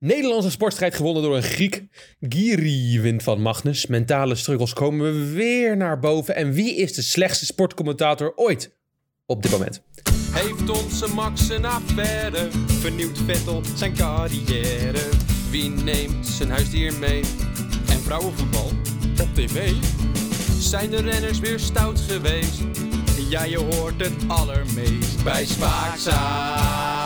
Nederlandse sportstrijd gewonnen door een Griek. Giri wint van Magnus. Mentale struggles komen weer naar boven. En wie is de slechtste sportcommentator ooit op dit moment? Heeft onze Max een affaire? Vernieuwt Vettel zijn carrière? Wie neemt zijn huisdier mee? En vrouwenvoetbal op tv? Zijn de renners weer stout geweest? Ja, je hoort het allermeest bij Spaakza.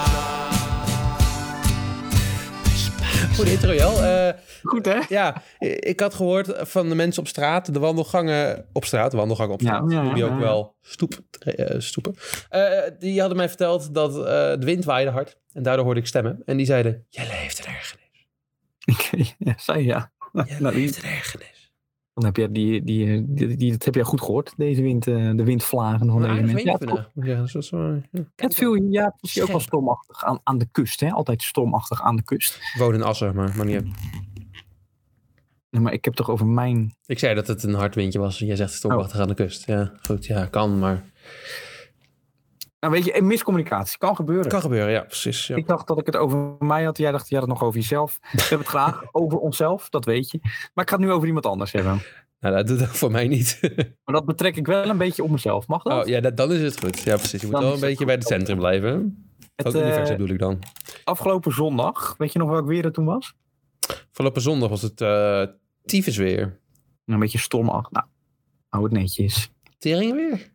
Goede intro, Jel. Eh, Goed, hè? ja, ik had gehoord van de mensen op straat, de wandelgangen op straat, de wandelgangen op straat, Ja, ja, die ook wel stoep, eh, stoepen. Eh, die hadden mij verteld dat de wind waaide hard en daardoor hoorde ik stemmen. En die zeiden, Jelle heeft een ergernis. Oké, ja, zei ja. Jelle Nou, heeft een ergernis. Dan heb je die, die, die, die, dat heb jij goed gehoord, deze wind, eh, de windvlagen van deze mensen. Ja, zeggen. Dus dat is wel, ja. het viel ja, het was hier ook wel stormachtig aan, aan de kust, hè? Altijd stormachtig aan de kust. Ik woon in Assen, maar, maar niet uit. Nee, maar ik heb toch over mijn. Ik zei dat het een hard windje was. Jij zegt het stormachtig aan de kust. Ja, goed. Ja, kan, maar... Nou, weet je, een miscommunicatie kan gebeuren. Kan gebeuren, ja, precies. Ja. Ik dacht dat ik het over mij had. Jij dacht, jij had het nog over jezelf. We hebben het graag over onszelf, dat weet je. Maar ik ga het nu over iemand anders hebben. Nou, dat doet ook voor mij niet. Maar dat betrek ik wel een beetje op mezelf. Mag dat? oh, ja, dat, dan is het goed. Ja, precies. Je moet Dan wel een het beetje goed. bij het centrum blijven. het, Ook eh, universum bedoel ik dan. afgelopen zondag, weet je nog welk weer het toen was? Afgelopen zondag was het eh tyfus weer. Een beetje stormachtig. Nou, hou het netjes. Teringen weer.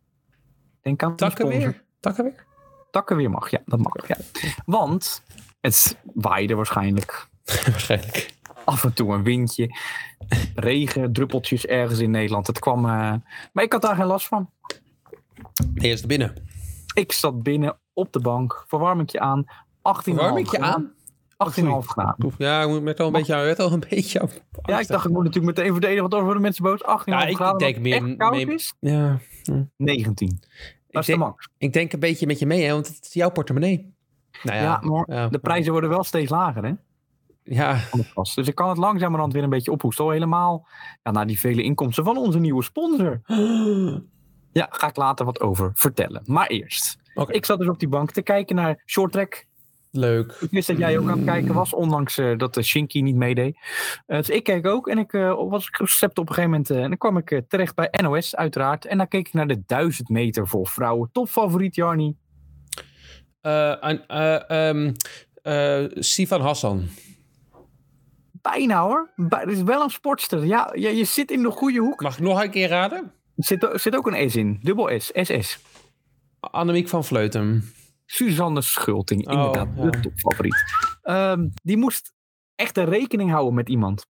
Denk aan Takken weer. Takken weer. Takken weer mag, ja, dat mag. Ja. Want het waaide waarschijnlijk Waarschijnlijk. af en toe een windje. Regen, druppeltjes ergens in Nederland. Het kwam, eh, maar ik had daar geen last van. Eerst binnen. Ik zat binnen op de bank, verwarmingje aan. 18,5 Verwarmingje aan? 18,5 graden. Ja, ik moet met al een beetje, werd al een beetje aan. Ja, ik dacht, ik moet natuurlijk meteen verdedigen, want anders worden mensen boos. 18,5 Ja, ik graden. denk wat meer- meer- is, Ja, 19. De denk- max. ik denk een beetje met je mee, hè, want het is jouw portemonnee. Nou ja, Ja, maar ja, de prijzen worden wel steeds lager, hè? Ja. Dus ik kan het langzamerhand weer een beetje ophoesten. Al helemaal ja, naar die vele inkomsten van onze nieuwe sponsor. Ja, ga ik later wat over vertellen. Maar eerst. Ik zat dus op die bank te kijken naar short track. Leuk. Ik wist dat jij ook aan het kijken was, ondanks eh, dat de Shinky niet meedeed. Eh, dus ik keek ook en ik eh, was recept op een gegeven moment. eh, en dan kwam ik eh, terecht bij NOS, uiteraard. En dan keek ik naar de 1000 meter voor vrouwen. Topfavoriet, Jarni. Eh, en, eh, ehm, eh, Sivan Hassan. Bijna hoor. Bij- Het is wel een sportster. Ja, ja, je zit in de goede hoek. Mag ik nog een keer raden? Er zit, er zit ook een S in. Dubbel S. SS. Annemiek van Vleuten. Suzanne Schulting, Oh, inderdaad, ja. de topfavoriet. Ehm, die moest echt een rekening houden met iemand.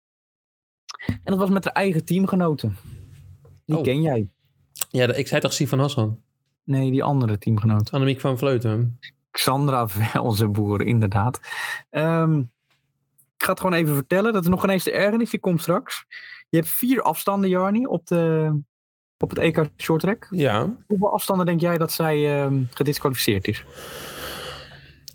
En dat was met haar eigen teamgenoten. Die Oh. ken jij. Ja, ik zei toch Sivan Hassan? Nee, die andere teamgenoot. Annemiek van Vleuten. Xandra Velzenboer, inderdaad. Ehm, ik ga het gewoon even vertellen. Dat is nog ineens de ergernis. Die komt straks. Je hebt vier afstanden, Jarni, op, de, op het EK Short Track. Ja. Hoeveel afstanden denk jij dat zij ehm, gedisqualificeerd is?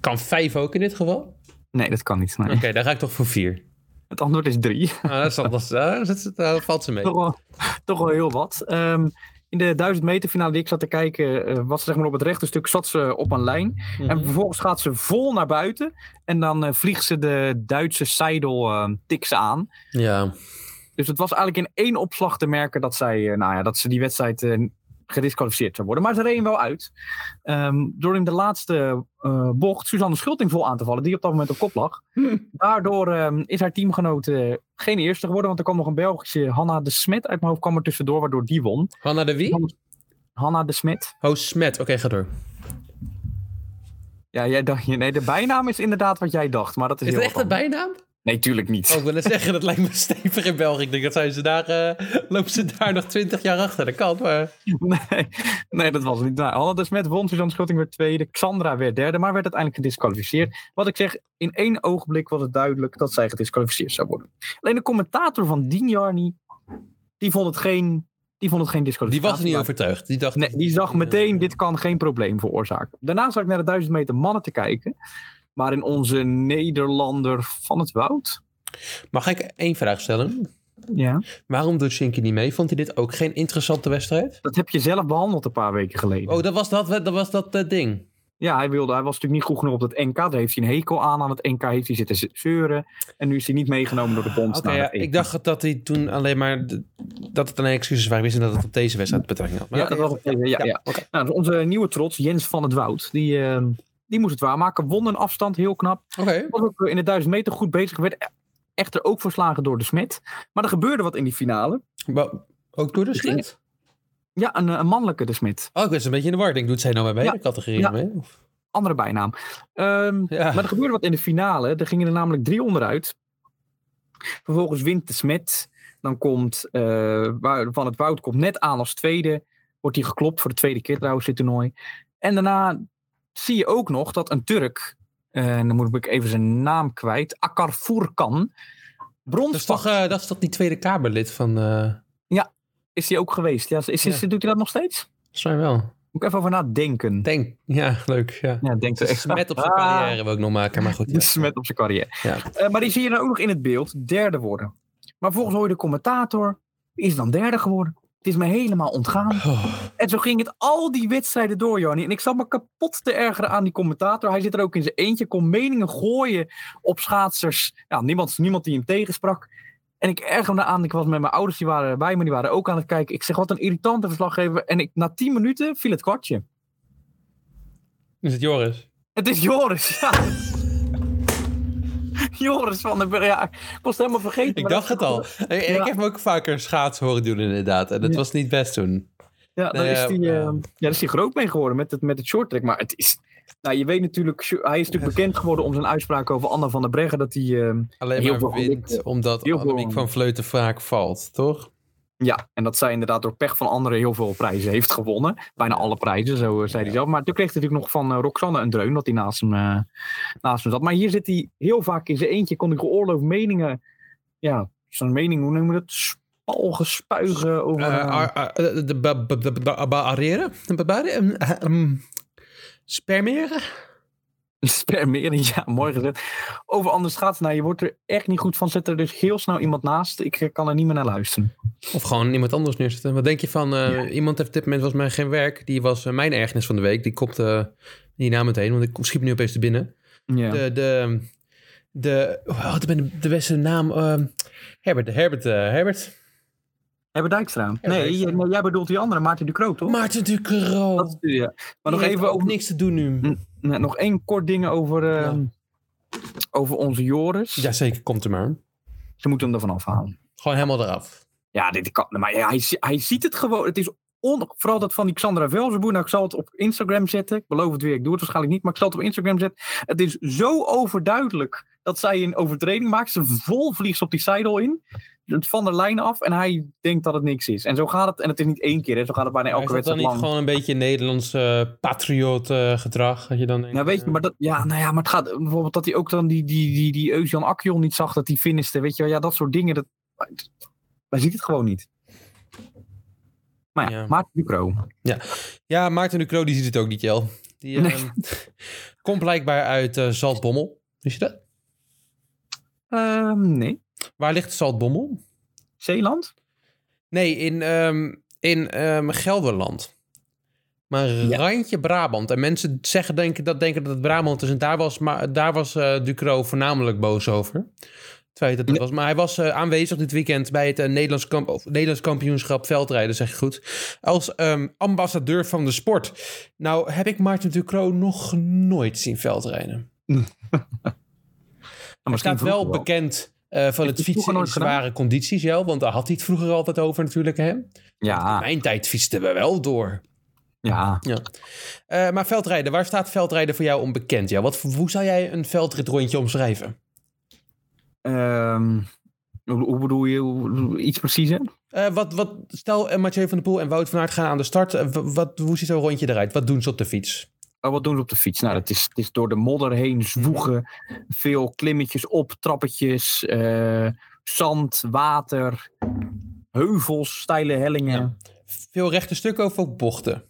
Kan vijf ook in dit geval? Nee, dat kan niet. Nee. Oké, daar ga ik toch voor vier. Het antwoord is drie. Ah, dat, is, dat, is- daar zit- daar valt ze mee. toch, wel, toch wel heel wat. Ehm, in de 1000 meter finale die ik zat te kijken, eh, was ze zeg maar op het rechte stuk, zat ze op een lijn. En Mhm. vervolgens gaat ze vol naar buiten. En dan eh, vliegt ze de Duitse Seidel eh tik ze aan. Ja. Dus het was eigenlijk in één opslag te merken dat, zij, eh, nou ja, dat ze die wedstrijd eh, gedisqualificeerd zou worden. Maar ze reden wel uit. Ehm, door in de laatste eh, bocht Suzanne Schulting vol aan te vallen, die op dat moment op kop lag. Daardoor ehm, is haar teamgenoot eh, geen eerste geworden, want er kwam nog een Belgische, Hanna de Smet uit mijn hoofd, kwam er tussendoor, waardoor die won. Hanna de wie? Hanna de Smet. Oh, Smet. Oké, ga door. Ja, jij dacht, nee, de bijnaam is inderdaad wat jij dacht, maar dat is, heel echt een bijnaam? Nee, tuurlijk niet. Oh, ik wil net zeggen, dat lijkt me stevig in België. Ik denk, dat zijn ze daar, eh, lopen ze daar nog twintig jaar achter. Dat kan, maar... Nee, nee, dat was niet. Nou, Hanna de Smet won, Suzanne Schulting werd tweede, Xandra werd derde, maar werd uiteindelijk gedisqualificeerd. Wat ik zeg, in één ogenblik was het duidelijk dat zij gedisqualificeerd zou worden. Alleen de commentator van Dien Jarni, die vond het geen, die vond het geen Die was er niet overtuigd. Die dacht... Nee, die zag meteen, dit kan geen probleem veroorzaken. Daarna zag ik naar de 1000 meter mannen te kijken. Waarin onze Nederlander van het Woud. Mag ik één vraag stellen? Ja. Waarom doet Shinky niet mee? Vond hij dit ook geen interessante wedstrijd? Dat heb je zelf behandeld een paar weken geleden. Oh, dat was dat, dat, was dat eh, ding. Ja, hij, wilde, hij was natuurlijk niet goed genoeg op het NK. Daar heeft hij een hekel aan. Aan het NK heeft hij zitten zeuren. En nu is hij niet meegenomen door de bond. Ja, EK. ik dacht dat hij toen alleen maar... de- dat het alleen excuses waren. Ik wist niet dat het op deze wedstrijd betrekking had. Maar Ja, dat was het. Ja, ja, Ja. Nou, dus onze nieuwe trots, Jens van het Woud, die, eh, die moest het waarmaken. Won een afstand, heel knap. Oké. Was ook in de 1000 meter goed bezig. Werd echter ook verslagen door de Smet. Maar er gebeurde wat in die finale. Wa- Ook door de schrift? Ja, een, een mannelijke de Smet. Oh, ik was een beetje in de war. Ik denk, doet zij nou bij beide Ja. categorieën Ja. mee? Of- Andere bijnaam. Ehm, Ja. Maar er gebeurde wat in de finale. Er gingen er namelijk drie onderuit. Vervolgens wint de Smet. Dan komt eh, Van het Woud komt net aan als tweede. Wordt hij geklopt voor de tweede keer trouwens dit toernooi. En daarna zie je ook nog dat een Turk. En dan moet ik even zijn naam kwijt. Akar Furkan. Brons Dat is, toch, eh, dat is toch die Tweede Kamerlid van... eh is hij ook geweest. Ja, is, is, Ja. Doet hij dat nog steeds? mij wel. Moet ik even over nadenken. Denk. Ja, leuk. Ja. Ja, denk is smet op zijn Ah. carrière wil ik nog maken, maar goed. Ja. smet op zijn carrière. Ja. Maar die zie je dan ook nog in het beeld derde worden. Maar volgens hoor je de commentator, is dan derde geworden? Het is me helemaal ontgaan. Oh, En zo ging het al die wedstrijden door, Johnny. En ik zat me kapot te ergeren aan die commentator. Hij zit er ook in zijn eentje, kon meningen gooien op schaatsers. Ja, niemand, niemand die hem tegensprak. En ik ergerde me aan. Ik was met mijn ouders, die waren erbij, maar die waren ook aan het kijken. Ik zeg, wat een irritante verslaggever. En ik, na tien minuten viel het kwartje. is het Joris? Het is Joris, ja. Joris van den Berg. Ja, ik was helemaal vergeten. Ik dacht het al. Ik, heb hem ook vaker schaatsen horen doen inderdaad. En dat was niet best toen. Ja, daar Nee, is hij, ja. eh, ja, daar is hij groot mee geworden met het, met het short track. Maar het is. Nou, je weet natuurlijk, hij is natuurlijk bekend geworden om zijn uitspraak over Anna van der Breggen. Dat hij. eh, Alleen Heel maar veel wint omdat Annemiek van Vleuten vaak valt, toch? Ja, en dat zij inderdaad door pech van anderen heel veel prijzen heeft gewonnen. Bijna alle prijzen, zo eh, zei hij zelf. Maar toen kreeg hij natuurlijk nog van eh, Roxanne een dreun dat hij naast hem, eh, naast hem zat. Maar hier zit hij heel vaak in zijn eentje. Kon hij geoorloofd meningen. Ja, zijn mening, hoe noem je het? Spalgen, spuigen over. De- de ba- ba- ba- ba- barrière? Ehm, Spermeren? Spermeren, ja, mooi gezet. Over anders gaat nou, je wordt er echt niet goed van. Zet er dus heel snel iemand naast. Ik eh, kan er niet meer naar luisteren. Of gewoon iemand anders neerzetten. Wat denk je van, eh, iemand heeft op dit moment volgens mij geen werk. Die was eh, mijn ergernis van de week. Die komt eh die naam meteen, want ik schiet me nu opeens te binnen. Ja. De, de, de, oh, wat ben de, de beste naam? Herbert, Herbert, Herbert. Herbert Dijkstra. Nee, Dijkstra. jij, nee, jij bedoelt die andere, Maarten Ducro, toch? Maarten Ducro. Dat is- ja. Maar nog Die even ook over, niks te doen nu. nog één kort ding over, eh, Ja. over onze Joris. Jazeker, komt er maar. Ze moeten hem ervan afhalen. Gewoon helemaal eraf. Ja, dit kan. Maar ja, hij, hij ziet het gewoon. Het is on, vooral dat van die Xandra Velzenboer. Nou, ik zal het op Instagram zetten. Ik beloof het weer. Ik doe het waarschijnlijk niet. Maar ik zal het op Instagram zetten. Het is zo overduidelijk dat zij een overtreding maakt. Ze vol vliegt op die sidle in. Het van de lijn af. En hij denkt dat het niks is. En zo gaat het. En het is niet één keer. Hè. Zo gaat het bijna elke is dat dan wedstrijd niet gewoon een beetje Nederlands eh patriot eh, gedrag? Dat je dan denkt, Nou, weet je, eh, maar dat, ja, nou ja, maar het gaat bijvoorbeeld dat hij ook dan die, die, die, die Eusjan Akjon niet zag dat hij finiste. Weet je wel, ja, dat soort dingen. Dat, wij zien het gewoon niet. Maar ja, Ja. Maarten Ducro. Ja, Maarten Ducro die ziet het ook niet, Jel. Die Nee. ehm, komt blijkbaar uit eh, Zaltbommel. Wist je dat? Ehm, nee. Waar ligt Zaltbommel? Zeeland? Nee, in, ehm, in Gelderland. Maar Ja. randje Brabant. En mensen zeggen, denken, dat, denken dat het Brabant is. En daar was, maar, daar was eh, Ducro voornamelijk boos over. Het dat Ja. was. Maar hij was eh, aanwezig dit weekend bij het eh, Nederlands, kamp, of, Nederlands kampioenschap veldrijden, zeg je goed. Als ehm, ambassadeur van de sport. Nou heb ik Maarten Ducro nog nooit zien veldrijden. Nou, Hij staat wel bekend eh, van het fietsen in gedaan? zware condities, ja, want daar had hij het vroeger altijd over natuurlijk. Hè? Ja, Mijn tijd fietsten we wel door. ja. Eh, maar veldrijden, waar staat veldrijden voor jou onbekend? Ja? Wat, hoe zou jij een veldritrondje omschrijven? Ehm, hoe, hoe bedoel je? Hoe- iets preciezer? Eh, wat, wat, stel, eh, Mathieu van der Poel en Wout van Aert gaan aan de start. Eh, wat, hoe ziet zo'n rondje eruit? Wat doen ze op de fiets? Oh, wat doen ze op de fiets? Nou, het is, het is door de modder heen zwoegen. Veel klimmetjes op, trappetjes, zand, water, heuvels, steile hellingen, Ja. Veel rechte stukken of ook bochten?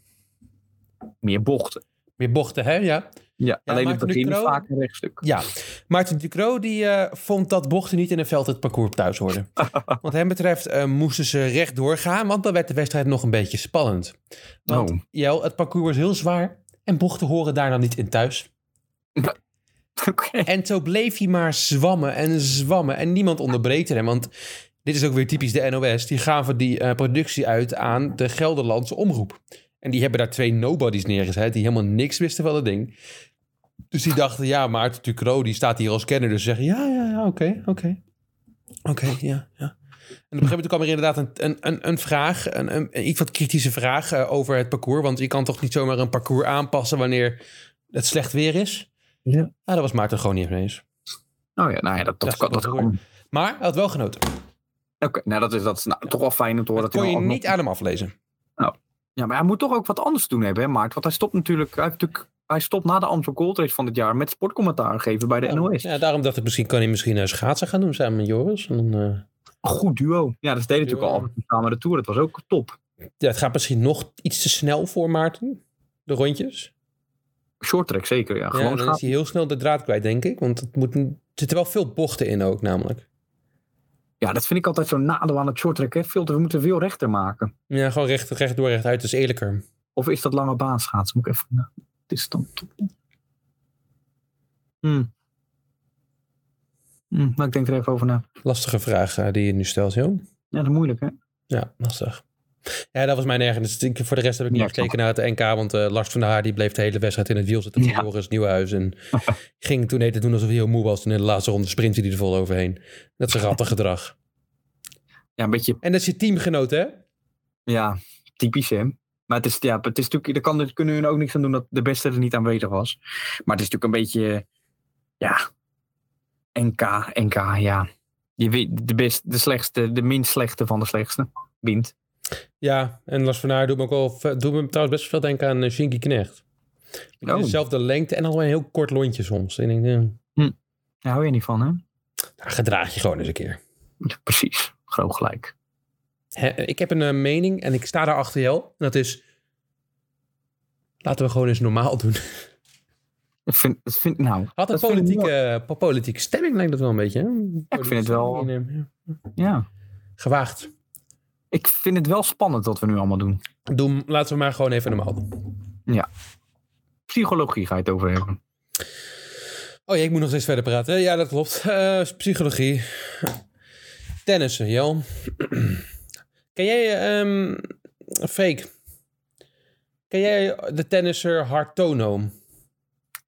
meer bochten. Meer bochten, hè? Ja. Ja, alleen het Maarten begin is Ducro? vaak een rechtstuk. Ja, Maarten Ducro die eh, vond dat bochten niet in een veld het parcours thuis hoorden. Wat hem betreft eh, moesten ze recht doorgaan, want dan werd de wedstrijd nog een beetje spannend. Want Oh. Jel, het parcours was heel zwaar En bochten horen daar dan niet in thuis. En zo bleef hij maar zwammen en zwammen. En niemand onderbreekt hem. Want dit is ook weer typisch de NOS. Die gaven die eh, productie uit aan de Gelderlandse omroep. En die hebben daar twee nobodies neergezet. Die helemaal niks wisten van het ding. Dus die dachten, ja, Maarten Ducro, die staat hier als kenner. Dus ze zeggen, ja, ja, ja, oké, oké. Oké, ja, ja. En op een gegeven moment kwam er inderdaad een, een, een, vraag, een, een, een iets wat kritische vraag eh, over het parcours. Want je kan toch niet zomaar een parcours aanpassen wanneer het slecht weer is? Ja. Nou, dat was Maarten gewoon niet eens. Oh ja, nou ja, dat, dat, Dat kan. Dat kan. Maar hij had wel genoten. Oké, nou dat is, dat is nou, toch wel fijn om te horen. Dat dat kon je nog- niet aan hem aflezen. Ja, maar hij moet toch ook wat anders doen hebben, hè, Maart? Want hij stopt natuurlijk, hij, heeft natuurlijk, hij stopt na de Amstel Gold Race van dit jaar met sportcommentaar geven bij de NOS. Ja, daarom dacht ik, misschien kan hij misschien eh, schaatsen gaan doen samen met Joris. En dan, eh, Een goed duo. Ja, dat deed hij natuurlijk al samen de Tour. Dat was ook top. ja, het gaat misschien nog iets te snel voor Maarten. De rondjes. Short track zeker, ja. Ja, Gewoon dan is hij heel snel de draad kwijt, denk ik. Want het moet, er zitten wel veel bochten in ook, namelijk. Ja, dat vind ik altijd zo'n nadeel aan het short track. Hè. Veel we moeten veel rechter maken. Ja, gewoon recht, recht door, recht uit. Is eerlijker. Of is dat lange baan schaatsen? Moet ik even... Nou, het is dan. Hmm. Hmm, maar ik denk er even over na. Lastige vraag eh, die je nu stelt, joh. Ja, dat is moeilijk, hè? Ja, lastig. Ja, dat was mijn ergernis. Ik- Voor de rest heb ik niet gekeken naar het NK. Want eh, Lars van der Haar die bleef de hele wedstrijd in het wiel zitten. Voor Ja. Joris Nieuwenhuis. En ging toen eten doen alsof hij heel moe was. En in de laatste ronde sprintte hij er vol overheen. Dat is een rattig gedrag. Ja, een beetje... En dat is je teamgenoot, hè? Ja, typisch, hè? Maar het is, ja, het is natuurlijk... Daar kan, daar kunnen we ook niks aan doen dat de beste er niet aanwezig was. Maar het is natuurlijk een beetje... Ja... NK, NK, ja. Je weet, de, best, de slechtste, de minst slechte van de slechtste wint. Ja, en Lars van Haar doet me ook wel, doet me trouwens best veel denken aan uh, Shinky Knecht. Oh. Dezelfde lengte en al een heel kort lontje soms. En ik denk, eh, Daar hou je niet van, hè? nou, gedraag je gewoon eens een keer. Ja, precies. Groot gelijk. Hè, ik heb een eh, mening en ik sta daar achter jou. En dat is, laten we gewoon eens normaal doen. Ik vind, ik vind, nou, Had een politieke, po- politieke stemming lijkt dat wel een beetje. Hè? ik vind het wel-. Ja. Gewaagd. Ik vind het wel spannend wat we nu allemaal doen. Doe, laten we maar gewoon even normaal doen. Psychologie ga je het over hebben. Oh ja, ik moet nog steeds verder praten. Ja, dat klopt. Eh, psychologie. Tennissen, Jel. Ken jij, ehm Freek? Ken jij de tennisser Hartono?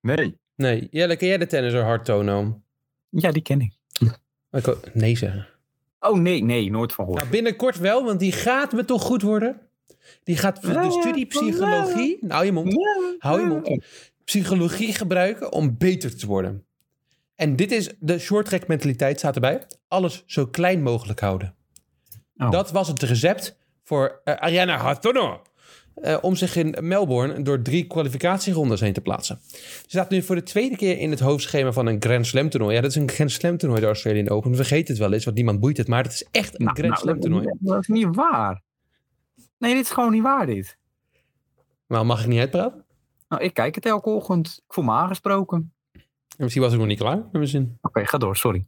Nee. Nee, Jelle, ken jij de tennisser Hartono? Ja, die ken ik. Ik nee zeggen. Oh nee, nee, nooit van gehoord. Nou, binnenkort wel, want die gaat me toch goed worden. Die gaat de studie psychologie... Nou, je mond. Hou je mond. Psychologie gebruiken om beter te worden. En dit is de short track mentaliteit, staat erbij. Alles zo klein mogelijk houden. Oh. Dat was het recept voor eh, Ariana Hartono. Eh, om zich in Melbourne door drie kwalificatierondes heen te plaatsen. Ze staat nu voor de tweede keer in het hoofdschema van een Grand Slam toernooi. Ja, dat is een Grand Slam toernooi, de Australian Open. Vergeet het wel eens, want niemand boeit het. Maar het is echt een Nou, Grand nou, Slam dat, toernooi. dat is niet waar. Nee, dit is gewoon niet waar, dit. Maar mag ik niet uitpraten? Nou, ik kijk het elke ochtend. Ik voel me aangesproken. En misschien was ik nog niet klaar met mijn zin. Oké, ga door, sorry.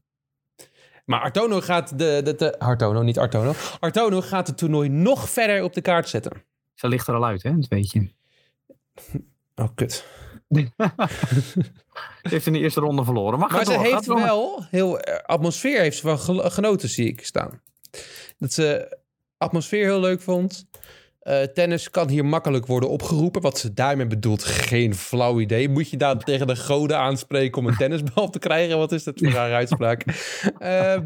Maar Artono gaat de, de, de Artono, niet Artono. Artono gaat het toernooi nog verder op de kaart zetten. Ze ligt er al uit, hè, dat weet je. Oh, kut. Ze heeft in de eerste ronde verloren. Maar, ze door, heeft wel heel eh, atmosfeer heeft ze van gel- genoten, zie ik staan. Dat ze atmosfeer heel leuk vond. Eh, tennis kan hier makkelijk worden opgeroepen. Wat ze daarmee bedoelt, geen flauw idee. Moet je daar tegen de goden aanspreken om een tennisbal te krijgen? Wat is dat voor een rare uitspraak? Eh,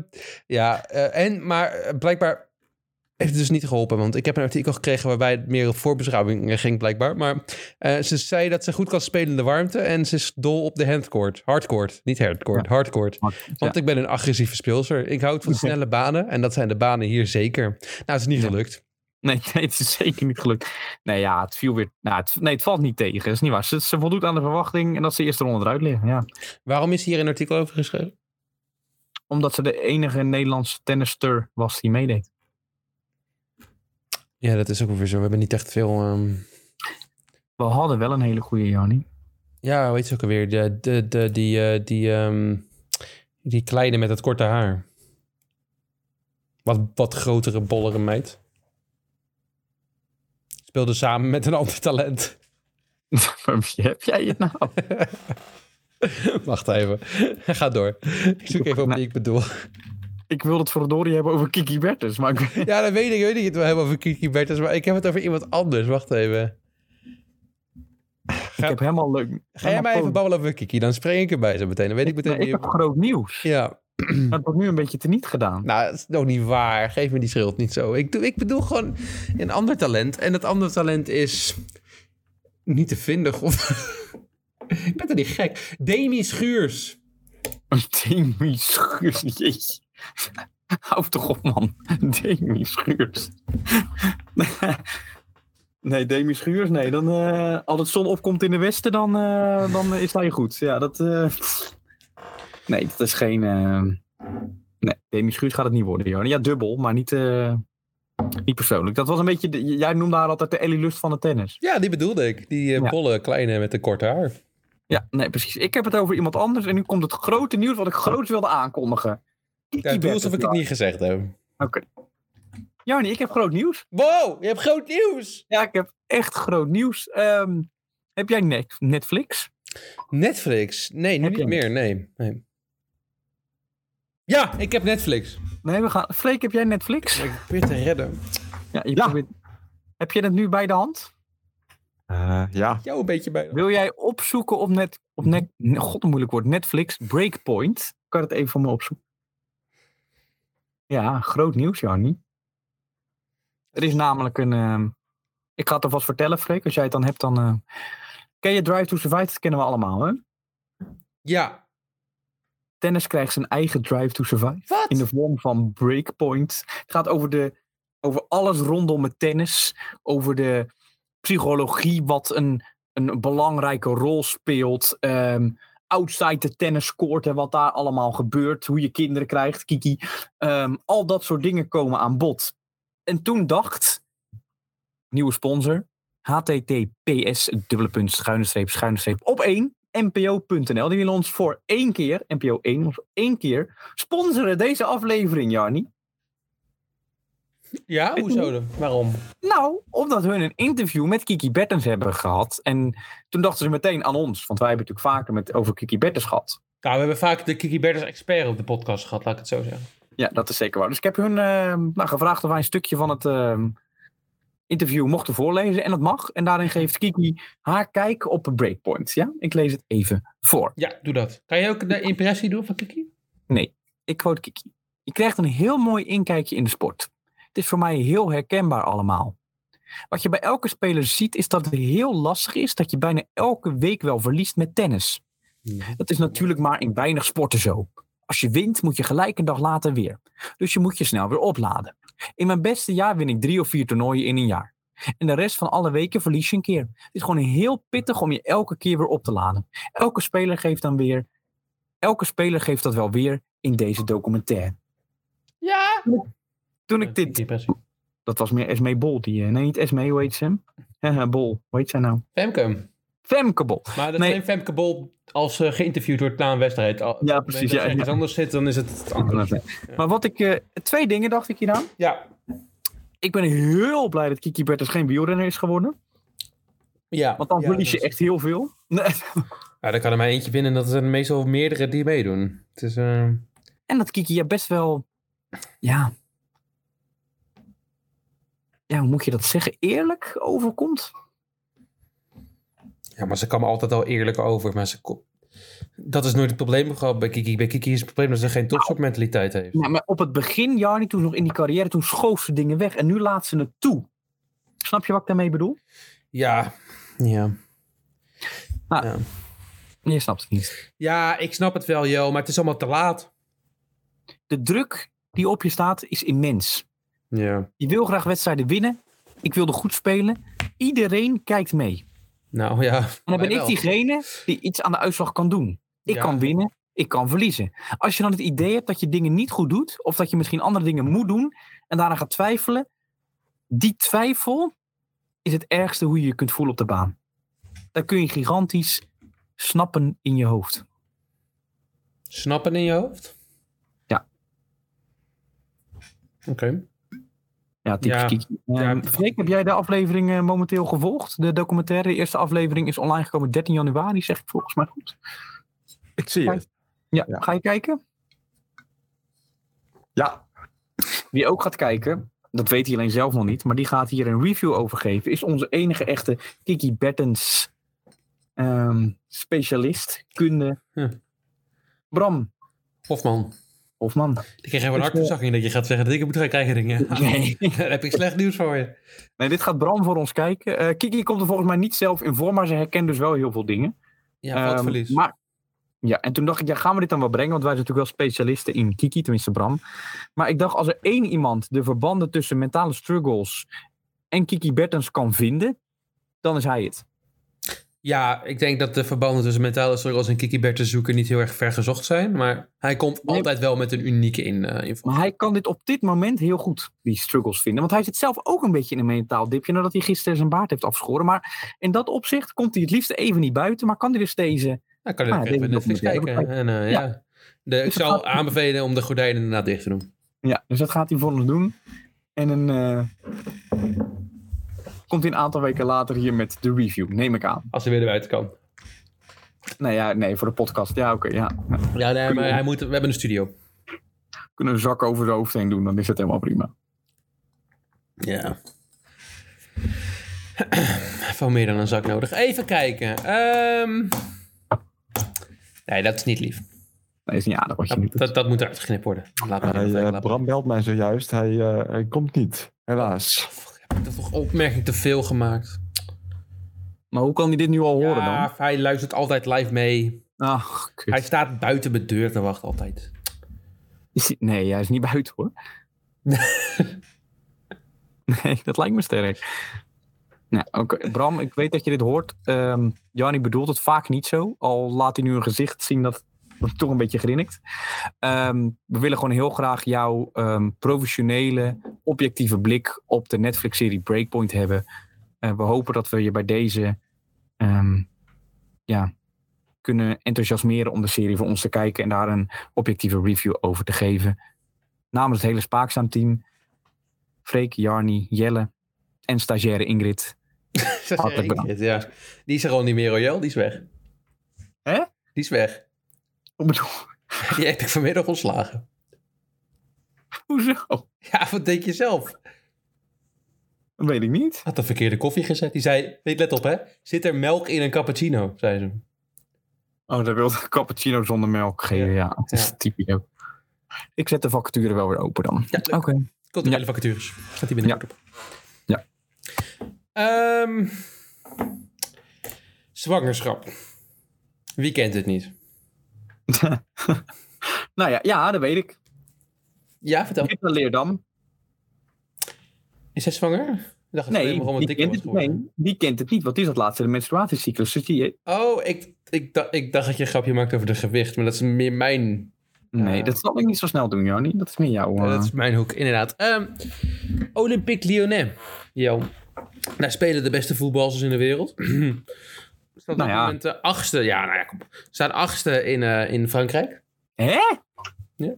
ja, eh, en, maar blijkbaar heeft het dus niet geholpen. Want ik heb een artikel gekregen waarbij het meer op voorbeschouwing ging, blijkbaar. Maar eh, ze zei dat ze goed kan spelen in de warmte. En ze is dol op de handcourt. Hardcourt, niet hardcourt, hardcourt. Want ik ben een agressieve speelster. Ik houd van snelle banen. En dat zijn de banen hier zeker. Nou, het is niet gelukt. Nee, nee, het is zeker niet gelukt. Nee, ja, het viel weer. Nou, het, nee, het valt niet tegen. Dat is niet waar. Ze, ze voldoet aan de verwachting en dat ze de eerste ronde eruit liggen. Ja. Waarom is hier een artikel over geschreven? Omdat ze de enige Nederlandse tennister was die meedeed. Ja, dat is ook weer zo. We hebben niet echt veel... ehm, We hadden wel een hele goede Jannie. Ja, heet ze ook alweer? De, de, de, die, eh, die, ehm, die kleine met het korte haar. Wat, wat grotere, bollere meid. Speelde samen met een ander talent. Wie heb jij het nou? Wacht even. Ga door. Ik zoek even op wie ik bedoel. Ik wil het verdorie hebben over Kiki Bertens, maar ik, Ja, dat weet ik. Ik weet niet het wel hebben over Kiki Bertens, maar ik heb het over iemand anders. Wacht even. ik heb helemaal leuk. Ga jij mij even babbelen over Kiki? Dan spring ik erbij zo meteen. Dan weet ik meteen ik heb groot nieuws. Ja, Dat wordt nu een beetje teniet gedaan. nou, dat is nog niet waar. Geef me die schuld niet zo. Ik, doe, ik bedoel gewoon een ander talent. En dat andere talent is niet te vinden. God. ik ben toch niet gek. Demi Schuurs. Demi Schuurs, jeetje. Hou toch op, man. Demi Schuurs. Nee, Demi Schuurs, nee. Dan, eh, als het zon opkomt in de westen, dan, eh, dan is dat je goed. Ja, dat... eh, Nee, dat is geen... Nee, Demi Schuurs gaat het niet worden, Johan. Ja, dubbel, maar niet, niet persoonlijk. Dat was een beetje... de- Jij noemde haar altijd de Ellie Lust van de tennis. Ja, die bedoelde ik. Die Ja. bolle kleine met de korte haar. Ja, nee, precies. Ik heb het over iemand anders en nu komt het grote nieuws wat ik groots wilde aankondigen. Ja, doe alsof ik het niet gezegd heb. Oké. Jarni, ik heb groot nieuws. Wow, je hebt groot nieuws. Ja, ik heb echt groot nieuws. Ehm, heb jij net Netflix? Netflix? Nee, nu Heb niet meer. Nee. nee. Ja, ik heb Netflix. Nee, we gaan. Freek, heb jij Netflix? Ik probeer te redden. Ja, je probeert- Heb je het nu bij de hand? Eh, ja. Jou een beetje bij. Wil jij opzoeken op net, op net, god een moeilijk woord, Netflix, Breakpoint? Kan je het even voor me opzoeken? Ja, groot nieuws, Jarni. Er is namelijk een, ehm, ik ga het alvast vertellen, Freek, als jij het dan hebt, dan... eh, ken je Drive to Survive? Dat kennen we allemaal, hè? Ja. Tennis krijgt zijn eigen Drive to Survive. Wat? In de vorm van Breakpoint. Het gaat over, de, over alles rondom het tennis. Over de psychologie, wat een, een belangrijke rol speelt. ehm, outside de tenniscourt en wat daar allemaal gebeurt. Hoe je kinderen krijgt, Kiki. Ehm, al dat soort dingen komen aan bod. En toen dacht, nieuwe sponsor, https schuine schuine op één npo.nl. Die willen ons voor één keer, NPO 1, ons voor één keer sponsoren deze aflevering, Jarni. Ja, hoezo dan? Waarom? Nou, omdat hun een interview met Kiki Bertens hebben gehad. En toen dachten ze meteen aan ons. Want wij hebben natuurlijk vaker met, over Kiki Bertens gehad. Nou, we hebben vaak de Kiki Bertens expert op de podcast gehad, laat ik het zo zeggen. Ja, dat is zeker waar. Dus ik heb hun eh, nou, gevraagd of wij een stukje van het eh, interview mochten voorlezen. En dat mag. En daarin geeft Kiki haar kijk op Breakpoint. Ja, ik lees het even voor. Ja, doe dat. Kan je ook de impressie doen van Kiki? Ik quote Kiki. Je krijgt een heel mooi inkijkje in de sport. Het is voor mij heel herkenbaar allemaal. Wat je bij elke speler ziet is dat het heel lastig is dat je bijna elke week wel verliest met tennis. Dat is natuurlijk maar in weinig sporten zo. Als je wint moet je gelijk een dag later weer. Dus je moet je snel weer opladen. In mijn beste jaar win ik drie of vier toernooien in een jaar. En de rest van alle weken verlies je een keer. Het is gewoon heel pittig om je elke keer weer op te laden. Elke speler geeft dan weer. Elke speler geeft dat wel weer in deze documentaire. Ja. Toen ik dit. Impressie. Dat was meer Esme Bol. Die, eh, nee, niet Esme, hoe heet ze hem? Haha, Bol. Hoe heet zij nou? Femke. Femke Bol. Maar dat Nee. is geen Femke Bol als ze geïnterviewd wordt na een wedstrijd. Al- Ja, precies, Als ja, er ergens ja. anders zit, dan is het het anders. Maar wat ik. eh, twee dingen dacht ik hieraan. Ja. Ik ben heel blij dat Kiki Bertens geen wielrenner is geworden. Ja. Want dan ja, verlies je echt heel veel. Nee. Ja, dan kan er maar eentje winnen. Dat zijn meestal meerdere die meedoen. Het is... eh, En dat Kiki ja best wel. Ja. Ja, hoe moet je dat zeggen? Eerlijk overkomt. Ja, maar ze kwam altijd al eerlijk over. Maar ze Dat is nooit het probleem gehad bij Kiki. Bij Kiki is het probleem dat ze geen topsportmentaliteit heeft. Ja, maar op het begin, Jarni, toen nog in die carrière, toen schoof ze dingen weg. En nu laat ze het toe. Snap je wat ik daarmee bedoel? Ja. Ja. Ah. ja. Je snapt het niet. Ja, ik snap het wel, Jo, maar het is allemaal te laat. De druk die op je staat is immens. Ja. Je wil graag wedstrijden winnen. Ik wilde goed spelen. Iedereen kijkt mee. Nou ja. En dan ben ik wel. diegene die iets aan de uitslag kan doen. Ik Ja. kan winnen, ik kan verliezen. Als je dan het idee hebt dat je dingen niet goed doet, of dat je misschien andere dingen moet doen en daarna gaat twijfelen, die twijfel is het ergste hoe je je kunt voelen op de baan. Dan kun je gigantisch snappen in je hoofd. Snappen in je hoofd? Ja. Oké. Ja, typisch Ja. Freek, heb jij de aflevering eh, momenteel gevolgd? De documentaire, de eerste aflevering is online gekomen 13 januari, zeg ik volgens mij goed. Ik zie het. Ja, Ja. ga je kijken? Ja, Wie ook gaat kijken, dat weet hij alleen zelf nog niet, maar die gaat hier een review over geven, is onze enige echte Kiki Bertens ehm, specialist, kunde. Hm. Bram Hofman. Hofman. Ik kreeg even een Dus, hartverzakking dat je gaat zeggen dat ik het moet gaan kijken. dingen. Nee. Daar heb ik slecht nieuws voor je. nee, dit gaat Bram voor ons kijken. Eh, Kiki komt er volgens mij niet zelf in voor, maar ze herkent dus wel heel veel dingen. Ja, Ehm, foutverlies. maar, ja, en toen dacht ik, ja, gaan we dit dan wel brengen? Want wij zijn natuurlijk wel specialisten in Kiki, tenminste Bram. Maar ik dacht, als er één iemand de verbanden tussen mentale struggles en Kiki Bertens kan vinden, dan is hij het. Ja, ik denk dat de verbanden tussen mentale struggles en Kiki Bertens zoeken niet heel erg ver gezocht zijn. Maar hij komt Nee. altijd wel met een unieke in, info. Maar hij kan dit op dit moment heel goed, die struggles vinden. Want hij zit zelf ook een beetje in een mentaal dipje nadat hij gisteren zijn baard heeft afgeschoren. Maar in dat opzicht komt hij het liefst even niet buiten, maar kan hij dus deze... Dan kan je Ah, even Netflix kijken. En, eh, Ja. ja. De, ik Dus het zou gaat- aanbevelen om de gordijnen inderdaad dicht te doen. Ja, dus dat gaat hij voor ons doen. En een... eh, komt hij een aantal weken later hier met de review, neem ik aan. Als hij weer buiten kan. Nee, ja, nee voor de podcast. Ja, oké. ja. Ja. Ja, nee, Kunnen maar we- hij moet, we hebben een studio. Kunnen we een zak over zijn hoofd heen doen, dan is het helemaal prima. Ja. Van meer dan een zak nodig. Even kijken. Ehm, Nee, dat is niet lief. Nee, is niet aardig wat je Dat, dat, dat moet eruit geknipt worden. Laat maar hij, eh. Bram belt mij zojuist. Hij, eh, hij komt niet, helaas. Heb ik toch opmerking te veel gemaakt? Maar hoe kan hij dit nu al horen ja, dan? hij luistert altijd live mee. Ach, kut. Hij staat buiten mijn deur te wachten altijd. Is hij- Nee, hij is niet buiten hoor. nee, dat lijkt me sterk. Nou, oké. Bram, ik weet dat je dit hoort. Ehm Jannie bedoelt het vaak niet zo. Al laat hij nu een gezicht zien dat toch een beetje grinnikt. Ehm, we willen gewoon heel graag jouw ehm, professionele, objectieve blik op de Netflix-serie Breakpoint hebben. En we hopen dat we je bij deze ehm, ja, kunnen enthousiasmeren om de serie voor ons te kijken en daar een objectieve review over te geven. Namens het hele Spaakzaam-team, Freek, Jarni, Jelle en stagiaire Ingrid. Hartelijk bedankt. Ja. Die is er al niet meer, Royal. Die is weg. Hè? Die is weg. Wat bedoel Die heb ik vanmiddag ontslagen. Hoezo? Ja, wat denk je zelf? Dat weet ik niet. Had de verkeerde koffie gezet. Die zei, weet, let op hè. Zit er melk in een cappuccino? Zei ze. Oh, dat wilde cappuccino zonder melk geven. Ja, dat is Ja. typisch ook. Ik zet de vacature wel weer open dan. Ja. Oké. Culturele vacatures. Staat die binnenkort op. Ja. Ehm, zwangerschap. Wie kent het niet? Nou ja, ja, dat weet ik. Ja, vertel. Britta Leerdam. Is hij zwanger? Ik dacht dat Nee, die kent, het, nee, die kent het niet. Want die is het laatste de menstruatiecyclus. Dus die, Oh, ik, ik, dacht, ik dacht dat je een grapje maakte over de gewicht. Maar dat is meer mijn, nee, dat zal ik niet zo snel doen, Jannie. Dat is meer jouw... Ja, eh, dat is mijn hoek, inderdaad. Ehm Olympique Lyonnais. Jo. Daar spelen de beste voetballers in de wereld. Staat op Nou dit ja. moment de achtste. Ja, nou ja, kom. Staat achtste in, eh, in Frankrijk. Hè? Ja.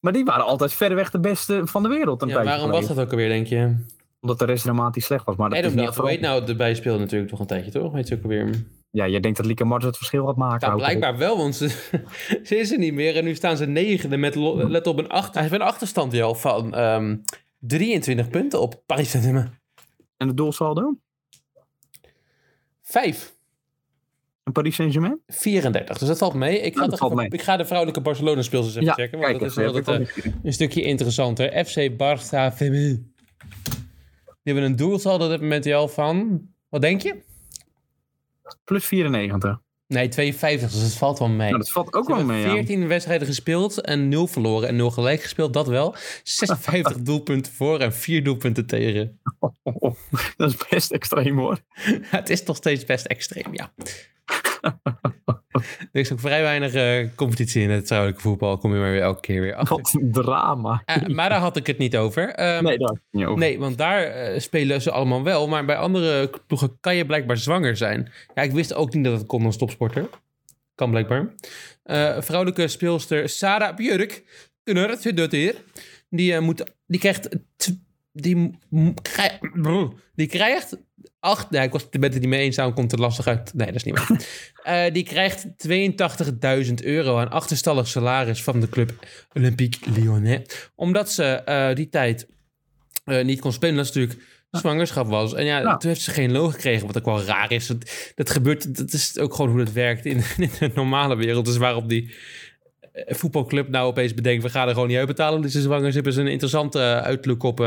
Maar die waren altijd verreweg de beste van de wereld een Ja, waarom was dat ook alweer, denk je? Omdat de rest dramatisch slecht was. Maar dat Adam niet heet afgelopen. nou erbij speelde natuurlijk toch een tijdje, toch? Weet je ook alweer? Ja, jij denkt dat Lieke Martens het verschil gaat maken. Nou, blijkbaar wel, want ze, ze is er niet meer. En nu staan ze negende met, let op, een, achter, hij heeft een achterstand wel van ehm 23 punten op Paris Saint-Germain. En het doelsaldo? Vijf. En Paris Saint-Germain? 34, dus dat valt mee. Ik ga, dat toch valt even- mee. ik ga de vrouwelijke Barcelona-speels eens even checken. Want kijk dat is wel eh, een stukje interessanter. FC Barça Feminin. Die hebben een doelsaldo op dit moment wel van... Wat denk je? Plus 94. Nee, 52, dus het valt wel mee. Nou, dat valt ook wel mee, ja. 14 wedstrijden gespeeld en 0 verloren en 0 gelijk gespeeld, dat wel. 56 doelpunten voor en 4 doelpunten tegen. Oh, oh, dat is best extreem hoor. het is nog steeds best extreem, ja. er is ook vrij weinig eh, competitie in het vrouwelijke voetbal. Kom je maar weer elke keer weer achter. Wat een drama. Eh, maar daar had ik het niet over. Ehm, Nee, daar heb ik het niet over. Nee, want daar eh, spelen ze allemaal wel. Maar bij andere ploegen kan je blijkbaar zwanger zijn. Ja, ik wist ook niet dat het kon als topsporter. Kan blijkbaar. Vrouwelijke speelster Sarah Björk. Die, moet, die krijgt die krijgt acht. Nee, ik was het niet mee eens. Daarom komt het lastig uit. Nee, dat is niet waar. Eh, die krijgt 82.000 euro aan achterstallig salaris van de club Olympique Lyonnais. Omdat ze eh, die tijd eh, niet kon spelen. Dat is natuurlijk zwangerschap was. En ja, Ja. toen heeft ze geen loon gekregen, wat ook wel raar is. Dat, dat gebeurt, dat is ook gewoon hoe het werkt in, in de normale wereld. Dus waarom die voetbalclub nou opeens bedenkt, we gaan er gewoon niet uitbetalen zwanger is, hebben ze een interessante uitlook op...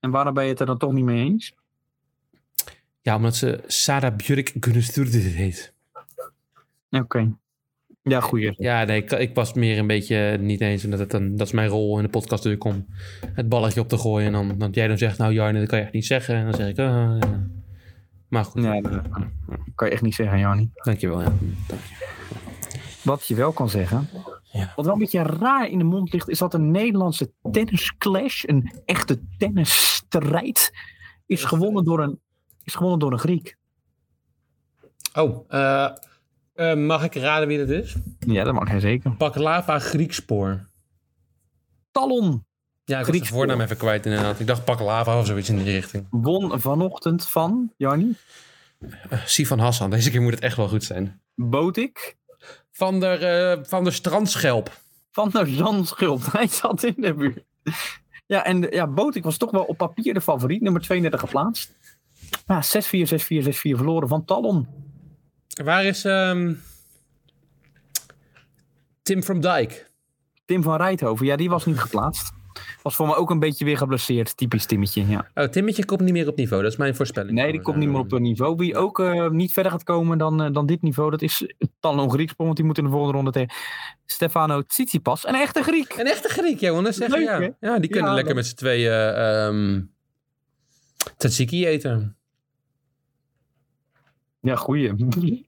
En waarom ben je het er dan toch niet mee eens? Ja, omdat ze Sarah Björk Gunnesturdi heet. Oké. Ja, goeie. Ja, nee, ik, ik was meer een beetje niet eens. Omdat het dan, dat is mijn rol in de podcast natuurlijk om het balletje op te gooien. En dan, dat jij dan zegt, nou Jarne, dat kan je echt niet zeggen. En dan zeg ik, ah. Maar goed, Ja, dat kan je echt niet zeggen, Jannie. dankjewel. Ja. Wat je wel kan zeggen. Ja. Wat wel een beetje raar in de mond ligt, is dat een Nederlandse tennisclash, een echte tennisstrijd, is gewonnen door een, is gewonnen door een Griek. Oh, eh, eh, mag ik raden wie dat is? Ja, dat mag hij zeker. Baklava Griekspoor. Talon Ja, ik was de Griekspoor. voornaam even kwijt inderdaad. Ik dacht baklava of zoiets in die richting. won vanochtend van, Jannie, Eh, Sivan Hassan, deze keer moet het echt wel goed zijn. Botik Van de, eh, van de Strandschelp. van de Zandschulp. Hij zat in de buurt. Ja, en ja, Botik was toch wel op papier de favoriet, nummer 32 geplaatst. Ja, 6-4, 6-4, 6-4 verloren van Talon. Waar is ehm, Tim from Dijk? Tim van Rijthoven, ja, die was niet geplaatst. Was voor me ook een beetje weer geblesseerd, typisch Timmetje. Ja. Oh, Timmetje komt niet meer op niveau. Dat is mijn voorspelling. Nee, die komt niet meer op een niveau. Wie ook eh, niet verder gaat komen dan, eh, dan dit niveau, dat is Talon Grieksprong, want die moet in de volgende ronde tegen Stefano Tsitsipas. Een echte Griek. Een echte Griek, jongens. Zeg, Leuk, ja. hè? ja, die kunnen Ja, lekker dat- met z'n tweeën tzatziki eten. Ja, goeie.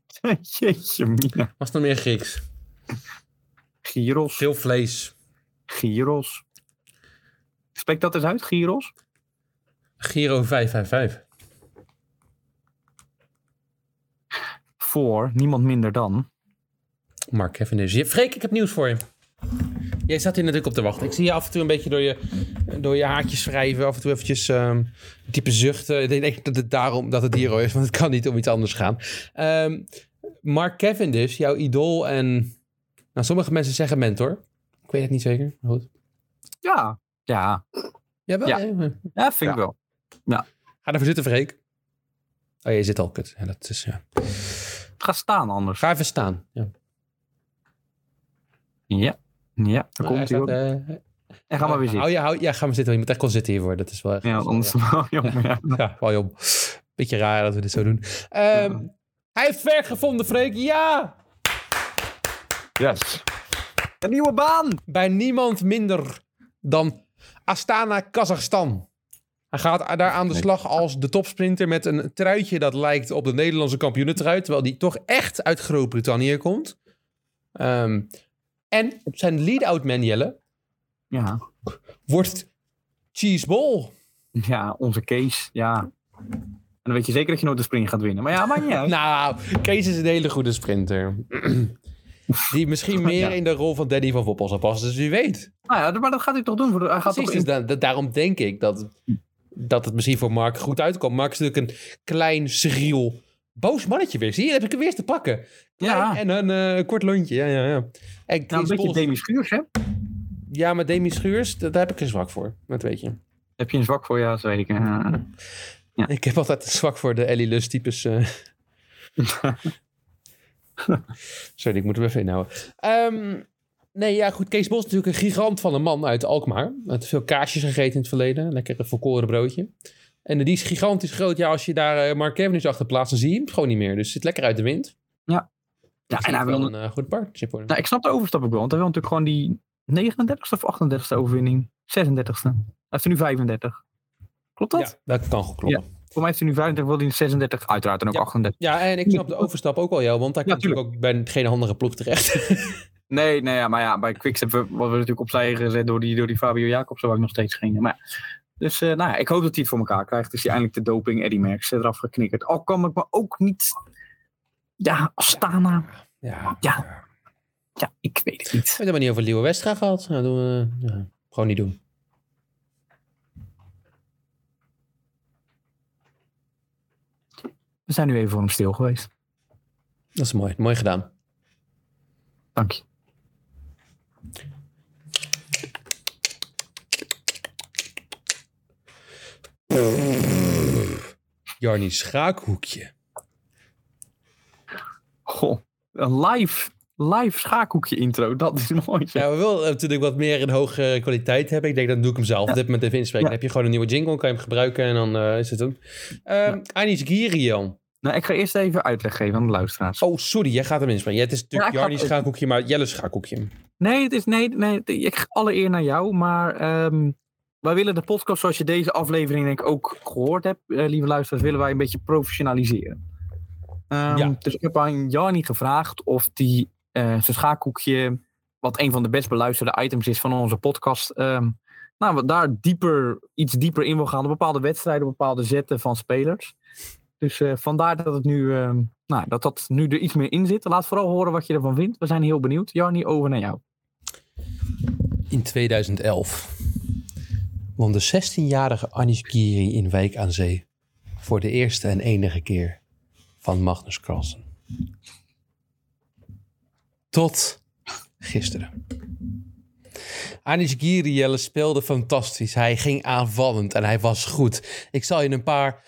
Jeetje, mina. Was nog meer Grieks? Gyros. Veel vlees. Gyros. Spreek dat eens uit, Gyros? Giro 555. Voor niemand minder dan. Mark Cavendish. Je- Freek, ik heb nieuws voor je. Jij staat hier natuurlijk op te wachten. Ik zie je af en toe een beetje door je, door je haartjes wrijven. Af en toe eventjes ehm diepe zuchten. Ik denk echt dat het daarom dat het hier is. Want het kan niet om iets anders gaan. Ehm, Mark Cavendish, jouw idool en... Nou, sommige mensen zeggen mentor. Ik weet het niet zeker. maar Goed. Ja. Ja, Ja. ja. ja vind ik wel. Ga ervoor zitten, Freek. Oh, je zit al kut. Ja, dat is, ja. Ga staan anders. Ga even staan. Ja. Ja. Ja, daar komt hij ook. En ga maar weer zitten. Je, hou, ja, ga maar zitten. Je moet echt gewoon zitten hiervoor. Dat is wel echt... Ja, anders... Ja. Ja. Ja, wel joh. Beetje raar dat we dit zo doen. Ehm, Hij heeft werk gevonden, Freek. Ja! Yes. Een nieuwe baan! Bij niemand minder dan Astana, Kazachstan. Hij gaat daar aan de slag als de topsprinter met een truitje dat lijkt op de Nederlandse kampioenentrui. Terwijl die toch echt uit Groot-Brittannië komt. Ehm, en op zijn lead-out man, Jelle, Ja. wordt Cheeseball. Ja, onze Kees. Ja. En dan weet je zeker dat je nooit de sprint gaat winnen. Maar ja, maakt niet uit. Nou, Kees is een hele goede sprinter. Die misschien meer Ja. in de rol van Danny van Voppel zal passen. Dus wie weet. Nou ja, maar dat gaat hij toch doen. Hij gaat Precies, toch dus in, da- da- daarom denk ik dat, dat het misschien voor Mark goed uitkomt. Mark is natuurlijk een klein, schriel, boos mannetje weer. Zie je, heb ik hem weer te pakken. Klein Ja. En een eh, kort lontje, ja, ja, ja. En nou, een beetje Demi Schuurs, hè? Ja, maar Demi Schuurs, daar heb ik een zwak voor. Dat weet je. Heb je een zwak voor? Ja, dat weet ik. Ja. Ja. Ik heb altijd een zwak voor de Ellie Lus types. eh. Sorry, ik moet hem even inhouden. Ehm, nee, ja goed. Kees Bos is natuurlijk een gigant van een man uit Alkmaar. Hij heeft veel kaasjes gegeten in het verleden. Lekker een volkoren broodje. En die is gigantisch groot. Ja, als je daar eh, Mark Cavendish achter plaatst, dan zie je hem gewoon niet meer. Dus zit lekker uit de wind. Ja, Dus en dat hij is wel wil... een eh, goed partnership worden. Nou, ik snap de overstap ook wel. Want hij wil natuurlijk gewoon die 39ste of 38ste overwinning. 36ste. Hij heeft er nu 35. Klopt dat? ja, dat kan goed kloppen. Voor mij heeft hij nu 35, wil hij in 36. Uiteraard en ook Ja. 38. Ja, en ik snap de overstap ook wel, jou, want hij Ja, komt natuurlijk ook bij geen andere ploeg terecht. Nee, nee ja, maar ja, bij Quickstep worden we natuurlijk opzij gezet door die, door die Fabio Jacobsen, waar ik nog steeds ging. Maar ja. Dus eh, nou ja, ik hoop dat hij het voor elkaar krijgt. Dus hij eindelijk de doping Eddie Merckx eraf geknikkerd. Al kan ik me ook niet... Ja, Astana. Ja. Ja, ik weet het niet. We hebben niet over Leeuwen Westra gehad. Nou, doen we, ja, gewoon niet doen. We zijn nu even voor hem stil geweest. Dat is mooi. Mooi gedaan. Dank je. Jarnie Schaakhoekje een live, live schaakhoekje intro. Dat is mooi. Ja, we willen natuurlijk wat meer in hoge kwaliteit hebben. Ik denk, dan doe ik hem zelf op dit moment even inspreken. Ja. Dan heb je gewoon een nieuwe jingle, kan je hem gebruiken en dan eh, is het hem. Um, Anis Girian. Nou, ik ga eerst even uitleg geven aan de luisteraars. Oh, sorry, jij gaat hem inspreken. Het is natuurlijk Ja, Schaakhoekje, maar Jelle Schaakhoekje. Nee, het is, nee, nee, ik alle eer naar jou. Maar ehm, wij willen de podcast zoals je deze aflevering denk ik ook gehoord hebt, eh, lieve luisteraars, willen wij een beetje professionaliseren. Ehm, Ja. Dus ik heb aan Jarni gevraagd of die eh, zijn schaakhoekje, wat een van de best beluisterde items is van onze podcast, ehm, nou, wat daar dieper, iets dieper in wil gaan op bepaalde wedstrijden, op bepaalde zetten van spelers. Dus eh, vandaar dat het nu, ehm, nou, dat dat nu er iets meer in zit. Laat vooral horen wat je ervan vindt. We zijn heel benieuwd. Jarni, over naar jou. In 2011 won de 16-jarige Anis Giri in Wijk aan Zee voor de eerste en enige keer van Magnus Carlsen. Tot gisteren. Anis Giri Jelle speelde fantastisch. Hij ging aanvallend en hij was goed. Ik zal je een paar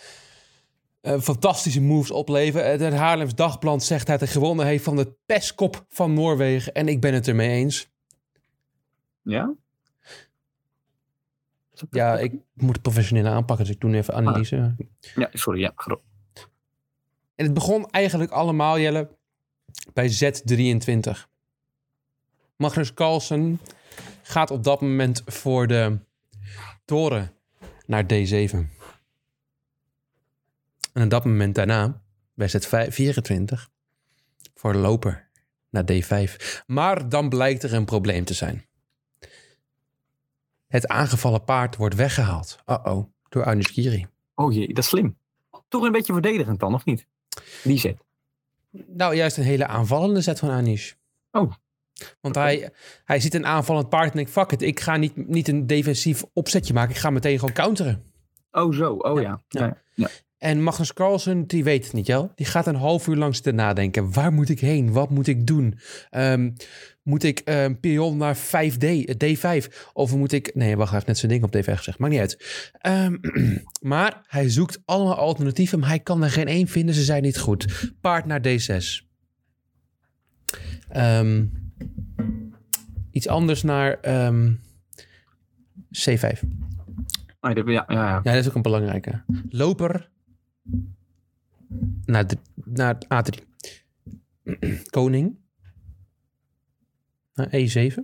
eh, fantastische moves opleveren. Het Haarlems Dagblad zegt dat hij gewonnen heeft van de pestkop van Noorwegen. En ik ben het ermee eens. Ja? Ja, ik moet het professioneel aanpakken, dus ik doe nu even analyse. Ja, sorry. Ja, gro- En het begon eigenlijk allemaal, Jelle, bij Z23. Magnus Carlsen gaat op dat moment voor de toren naar D7. En op dat moment daarna, bij Z24, voor de loper naar D5. Maar dan blijkt er een probleem te zijn. Het aangevallen paard wordt weggehaald. Uh-oh, door Anis Giri. Oh jee, dat is slim. Toch een beetje verdedigend dan, of niet? Die zet. Nou, juist een hele aanvallende zet van Anish. Oh. Want hij, hij ziet een aanvallend paard en denkt, fuck it, ik ga niet, niet een defensief opzetje maken. Ik ga meteen gewoon counteren. Oh zo, oh ja. Ja. ja. ja. En Magnus Carlsen, die weet het niet, Jel. Die gaat een half uur lang zitten nadenken. Waar moet ik heen? Wat moet ik doen? Ehm, moet ik een pion naar 5D, eh, D5? Of moet ik... Nee, wacht, hij heeft net zijn ding op D5 gezegd. Maakt niet uit. Ehm, maar hij zoekt allemaal alternatieven, maar hij kan er geen één vinden. Ze zijn niet goed. Paard naar D6. Ehm, iets anders naar ehm, C5. Oh, ja, ja, ja. Ja, dat is ook een belangrijke. Loper naar, de, naar A3. Koning naar E7.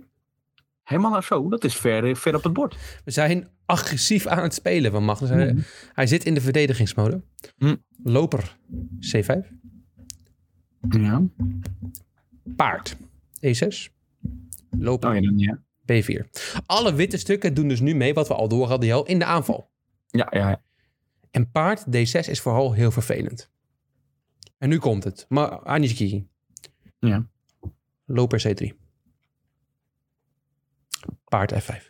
Helemaal naar zo, dat is ver, ver op het bord. We zijn agressief aan het spelen van Magnus. Hij, Mhm. hij zit in de verdedigingsmode. Mhm. Loper C5. Ja. Paard E6. Loper Oh ja, dan, ja. B4. Alle witte stukken doen dus nu mee, wat we al door hadden, in de aanval. Ja, ja, ja. En paard D6 is vooral heel vervelend. En nu komt het. Maar Anishiki. Ja. Loper C3. Paard F5.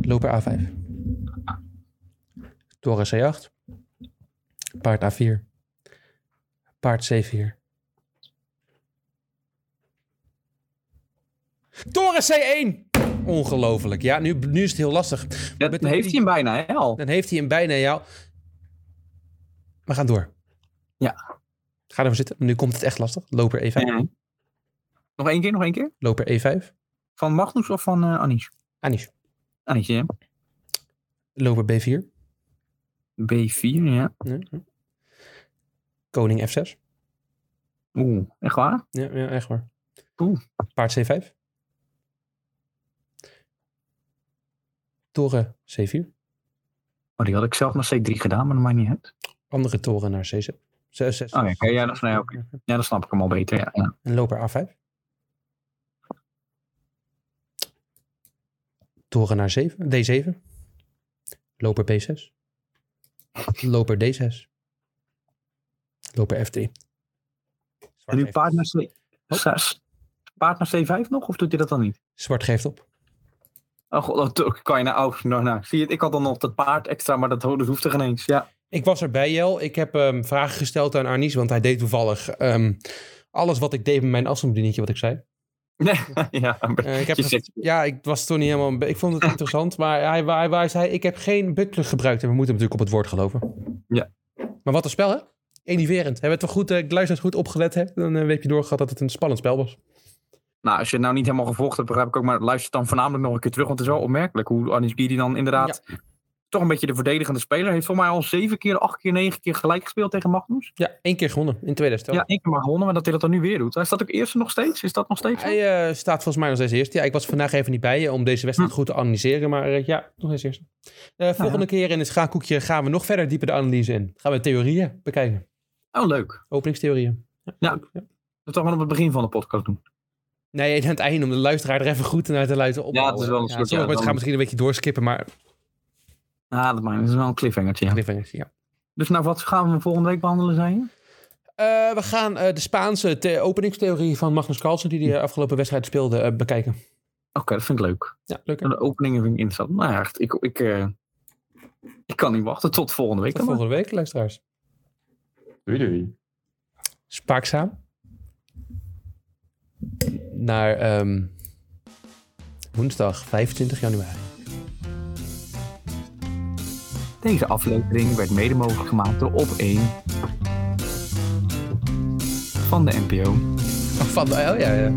Loper A5. Toren C8. Paard A4. Paard C4. Toren C1! Ongelooflijk. Ja, nu, nu is het heel lastig. Met heeft hij hem bijna, hè, al. Dan heeft hij hem bijna jou. We gaan door. Ja. Ga ervoor zitten. Nu komt het echt lastig. Loper E5. Ja. Nog één keer, nog één keer. Loper E5. Van Magnus of van eh Anish? Anish. Anish, ja. Loper B4. B4, ja. Ja, ja. Koning F6. Oeh, echt waar? Ja, ja echt waar. Oeh. Paard C5. Toren C4. Oh, die had ik zelf naar C3 gedaan, maar dat maakt niet uit. Andere toren naar C6. C6. Oh, ja, dat nee, oké. Ja, dan snap ik hem al beter, ja. ja. En loper A5. Toren naar 7, D7. Loper B6. Loper D6. Loper F3. En Zwart paard naar, C... Zes. paard naar C5 nog, of doet hij dat dan niet? zwart geeft op. Oh god, dat kan je nou... Oh, nou, nou, zie je het? Ik had dan nog dat paard extra, maar dat, dat hoeft er geen eens. Ja. Ik was erbij, Jel. Ik heb ehm, vragen gesteld aan Arnies, want hij deed toevallig ehm, alles wat ik deed met mijn afstandsbedieningetje, wat ik zei. Nee, ja, Eh, ik heb ja, ik was toen niet helemaal... Ik vond het interessant, maar hij, hij, hij zei... Ik heb geen buttplug gebruikt en we moeten natuurlijk op het woord geloven. Ja. Maar wat een spel, hè? Eniverend. Hebben we het toch goed... eh, ik luister het goed opgelet, hè? Dan eh, heb je doorgehad dat het een spannend spel was. Nou, als je het nou niet helemaal gevolgd hebt, begrijp ik ook. Maar luister dan voornamelijk nog een keer terug. Want het is wel opmerkelijk hoe Anis Giri dan inderdaad... toch een beetje de verdedigende speler. Heeft volgens mij al zeven keer, acht keer, negen keer gelijk gespeeld tegen Magnus. Ja, één keer gewonnen in 2011. Ja, één keer maar gewonnen, maar dat hij dat dan nu weer doet. Hij staat ook eerste nog steeds? Is dat nog steeds? Hij eh, staat volgens mij nog steeds eerst. Ja, ik was vandaag even niet bij je om deze wedstrijd goed te analyseren. Maar eh, ja, nog steeds eerst. Eh, volgende keer in het schaakkoekje gaan we nog verder dieper de analyse in. Gaan we theorieën bekijken. Oh, leuk. Openingstheorieën. Ja. Dat toch wel op het begin van de podcast doen. Nee, aan het einde om de luisteraar er even goed naar te luisteren. Ja, het is wel een soort- Sommige ja, mensen dan- gaan misschien een beetje doorskippen, maar... Ah, dat, maakt- dat is wel een cliffhangertje. Ja. ja. Dus nou, wat gaan we volgende week behandelen, zei je? Eh, we gaan eh, de Spaanse the- openingstheorie van Magnus Carlsen, die de afgelopen wedstrijd speelde, eh, bekijken. Oké, dat vind ik leuk. Ja, leuk. hè? De openingen vind ik interessant. Nou ja, echt, ik, ik, eh, ik kan niet wachten tot volgende week. Tot dan maar. volgende week, luisteraars. Doei doei. Spaakzaam. Naar ehm, woensdag 25 januari. Deze aflevering werd mede mogelijk gemaakt door Op 1 van de NPO. Van, oh ja, ja.